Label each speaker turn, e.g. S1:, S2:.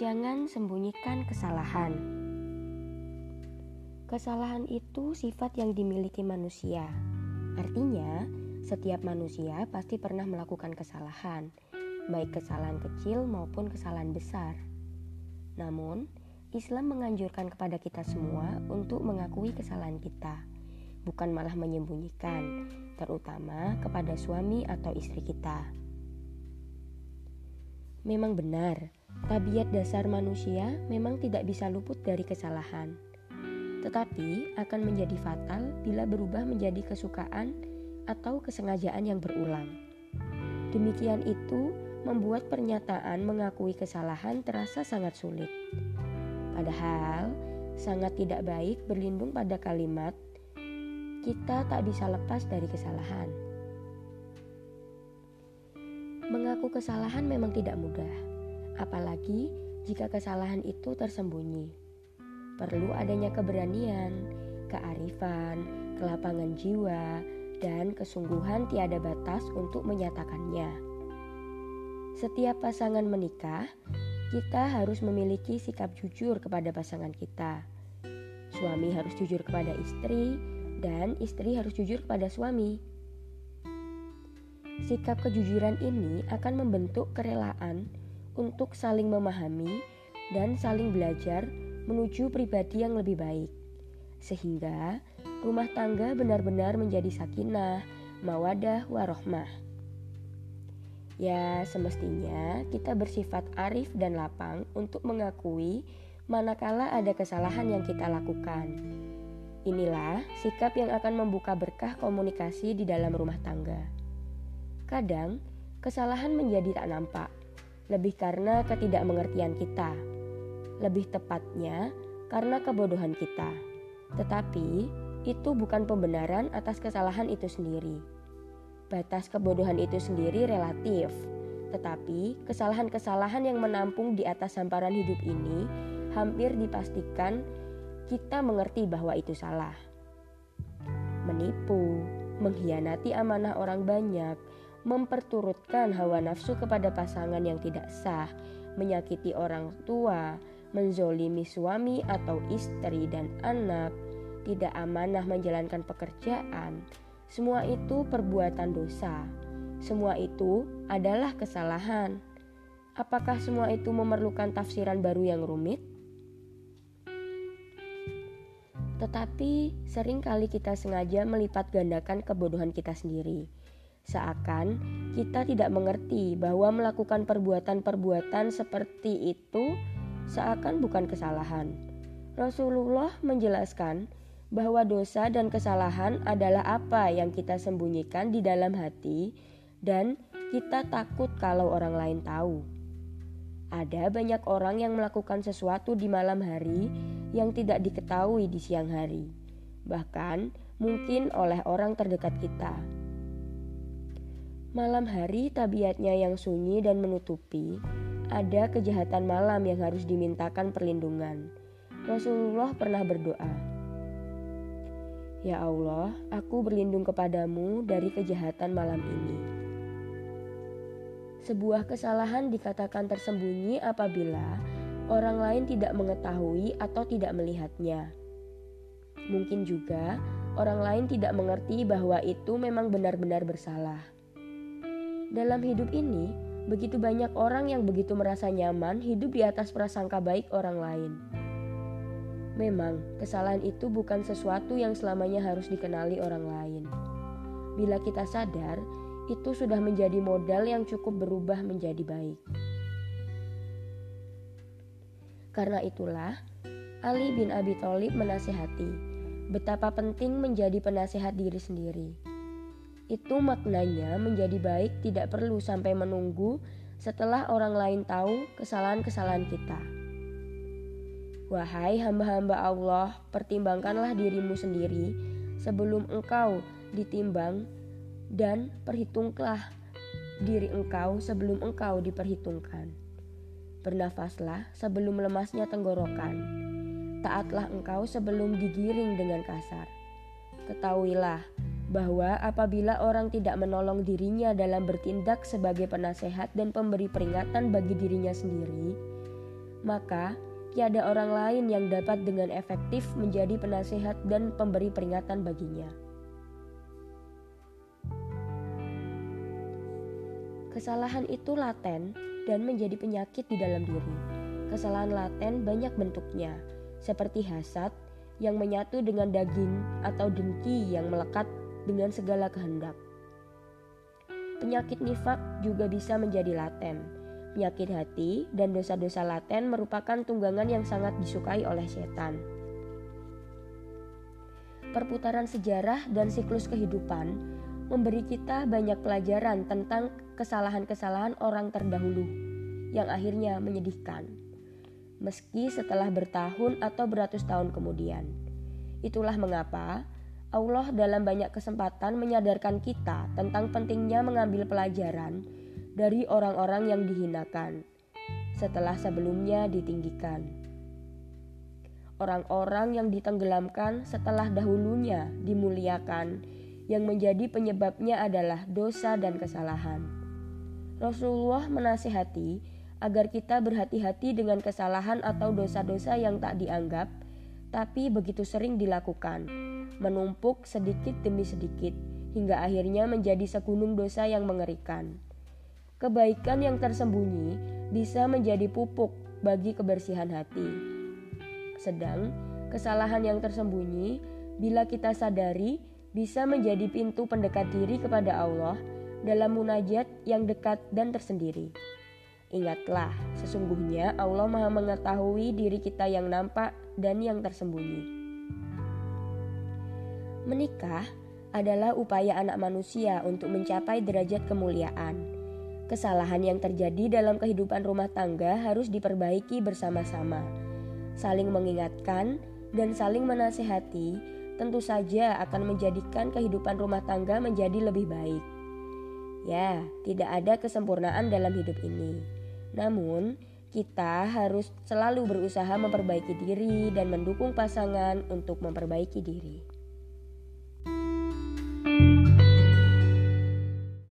S1: Jangan sembunyikan kesalahan. Kesalahan itu sifat yang dimiliki manusia. Artinya, setiap manusia pasti pernah melakukan kesalahan, baik kesalahan kecil maupun kesalahan besar. Namun, Islam menganjurkan kepada kita semua untuk mengakui kesalahan kita, bukan malah menyembunyikan, terutama kepada suami atau istri kita. Memang benar, tabiat dasar manusia memang tidak bisa luput dari kesalahan. Tetapi akan menjadi fatal bila berubah menjadi kesukaan atau kesengajaan yang berulang. Demikian itu membuat pernyataan mengakui kesalahan terasa sangat sulit. Padahal sangat tidak baik berlindung pada kalimat kita tak bisa lepas dari kesalahan. Mengaku kesalahan memang tidak mudah, apalagi jika kesalahan itu tersembunyi. Perlu adanya keberanian, kearifan, kelapangan jiwa, dan kesungguhan tiada batas untuk menyatakannya. Setiap pasangan menikah, kita harus memiliki sikap jujur kepada pasangan kita. Suami harus jujur kepada istri, dan istri harus jujur kepada suami. Sikap kejujuran ini akan membentuk kerelaan untuk saling memahami dan saling belajar menuju pribadi yang lebih baik, sehingga rumah tangga benar-benar menjadi sakinah, mawadah, warohmah. Ya, semestinya kita bersifat arif dan lapang untuk mengakui manakala ada kesalahan yang kita lakukan. Inilah sikap yang akan membuka berkah komunikasi di dalam rumah tangga. Kadang, kesalahan menjadi tak nampak, lebih karena ketidakmengertian kita, lebih tepatnya karena kebodohan kita. Tetapi, itu bukan pembenaran atas kesalahan itu sendiri. Batas kebodohan itu sendiri relatif, tetapi kesalahan-kesalahan yang menampung di atas hamparan hidup ini hampir dipastikan kita mengerti bahwa itu salah. Menipu, mengkhianati amanah orang banyak, memperturutkan hawa nafsu kepada pasangan yang tidak sah, menyakiti orang tua, menzolimi suami atau istri dan anak, tidak amanah menjalankan pekerjaan, semua itu perbuatan dosa. Semua itu adalah kesalahan. Apakah semua itu memerlukan tafsiran baru yang rumit? Tetapi sering kali kita sengaja melipat gandakan kebodohan kita sendiri Seakan kita tidak mengerti bahwa melakukan perbuatan-perbuatan seperti itu seakan bukan kesalahan. Rasulullah menjelaskan bahwa dosa dan kesalahan adalah apa yang kita sembunyikan di dalam hati, dan kita takut kalau orang lain tahu. Ada banyak orang yang melakukan sesuatu di malam hari yang tidak diketahui di siang hari, bahkan mungkin oleh orang terdekat kita. Malam hari tabiatnya yang sunyi dan menutupi, ada kejahatan malam yang harus dimintakan perlindungan. Rasulullah pernah berdoa, "Ya Allah, aku berlindung kepadamu dari kejahatan malam ini." Sebuah kesalahan dikatakan tersembunyi apabila orang lain tidak mengetahui atau tidak melihatnya. Mungkin juga orang lain tidak mengerti bahwa itu memang benar-benar bersalah. Dalam hidup ini, begitu banyak orang yang begitu merasa nyaman hidup di atas prasangka baik orang lain. Memang, kesalahan itu bukan sesuatu yang selamanya harus dikenali orang lain. Bila kita sadar, itu sudah menjadi modal yang cukup berubah menjadi baik. Karena itulah, Ali bin Abi Thalib menasehati betapa penting menjadi penasehat diri sendiri itu maknanya menjadi baik tidak perlu sampai menunggu setelah orang lain tahu kesalahan-kesalahan kita. Wahai hamba-hamba Allah, pertimbangkanlah dirimu sendiri sebelum engkau ditimbang dan perhitunglah diri engkau sebelum engkau diperhitungkan. Bernafaslah sebelum lemasnya tenggorokan. Taatlah engkau sebelum digiring dengan kasar. Ketahuilah bahwa apabila orang tidak menolong dirinya dalam bertindak sebagai penasehat dan pemberi peringatan bagi dirinya sendiri, maka tiada orang lain yang dapat dengan efektif menjadi penasehat dan pemberi peringatan baginya. Kesalahan itu laten dan menjadi penyakit di dalam diri. Kesalahan laten banyak bentuknya, seperti hasad yang menyatu dengan daging atau dengki yang melekat dengan segala kehendak. Penyakit nifak juga bisa menjadi laten. Penyakit hati dan dosa-dosa laten merupakan tunggangan yang sangat disukai oleh setan. Perputaran sejarah dan siklus kehidupan memberi kita banyak pelajaran tentang kesalahan-kesalahan orang terdahulu yang akhirnya menyedihkan. Meski setelah bertahun atau beratus tahun kemudian. Itulah mengapa Allah dalam banyak kesempatan menyadarkan kita tentang pentingnya mengambil pelajaran dari orang-orang yang dihinakan setelah sebelumnya ditinggikan. Orang-orang yang ditenggelamkan setelah dahulunya dimuliakan yang menjadi penyebabnya adalah dosa dan kesalahan. Rasulullah menasihati agar kita berhati-hati dengan kesalahan atau dosa-dosa yang tak dianggap, tapi begitu sering dilakukan, menumpuk sedikit demi sedikit, hingga akhirnya menjadi segunung dosa yang mengerikan. Kebaikan yang tersembunyi bisa menjadi pupuk bagi kebersihan hati. Sedang kesalahan yang tersembunyi, bila kita sadari, bisa menjadi pintu pendekat diri kepada Allah dalam munajat yang dekat dan tersendiri. Ingatlah, sesungguhnya Allah Maha Mengetahui diri kita yang nampak dan yang tersembunyi. Menikah adalah upaya anak manusia untuk mencapai derajat kemuliaan. Kesalahan yang terjadi dalam kehidupan rumah tangga harus diperbaiki bersama-sama, saling mengingatkan dan saling menasehati tentu saja akan menjadikan kehidupan rumah tangga menjadi lebih baik. Ya, tidak ada kesempurnaan dalam hidup ini. Namun, kita harus selalu berusaha memperbaiki diri dan mendukung pasangan untuk memperbaiki diri.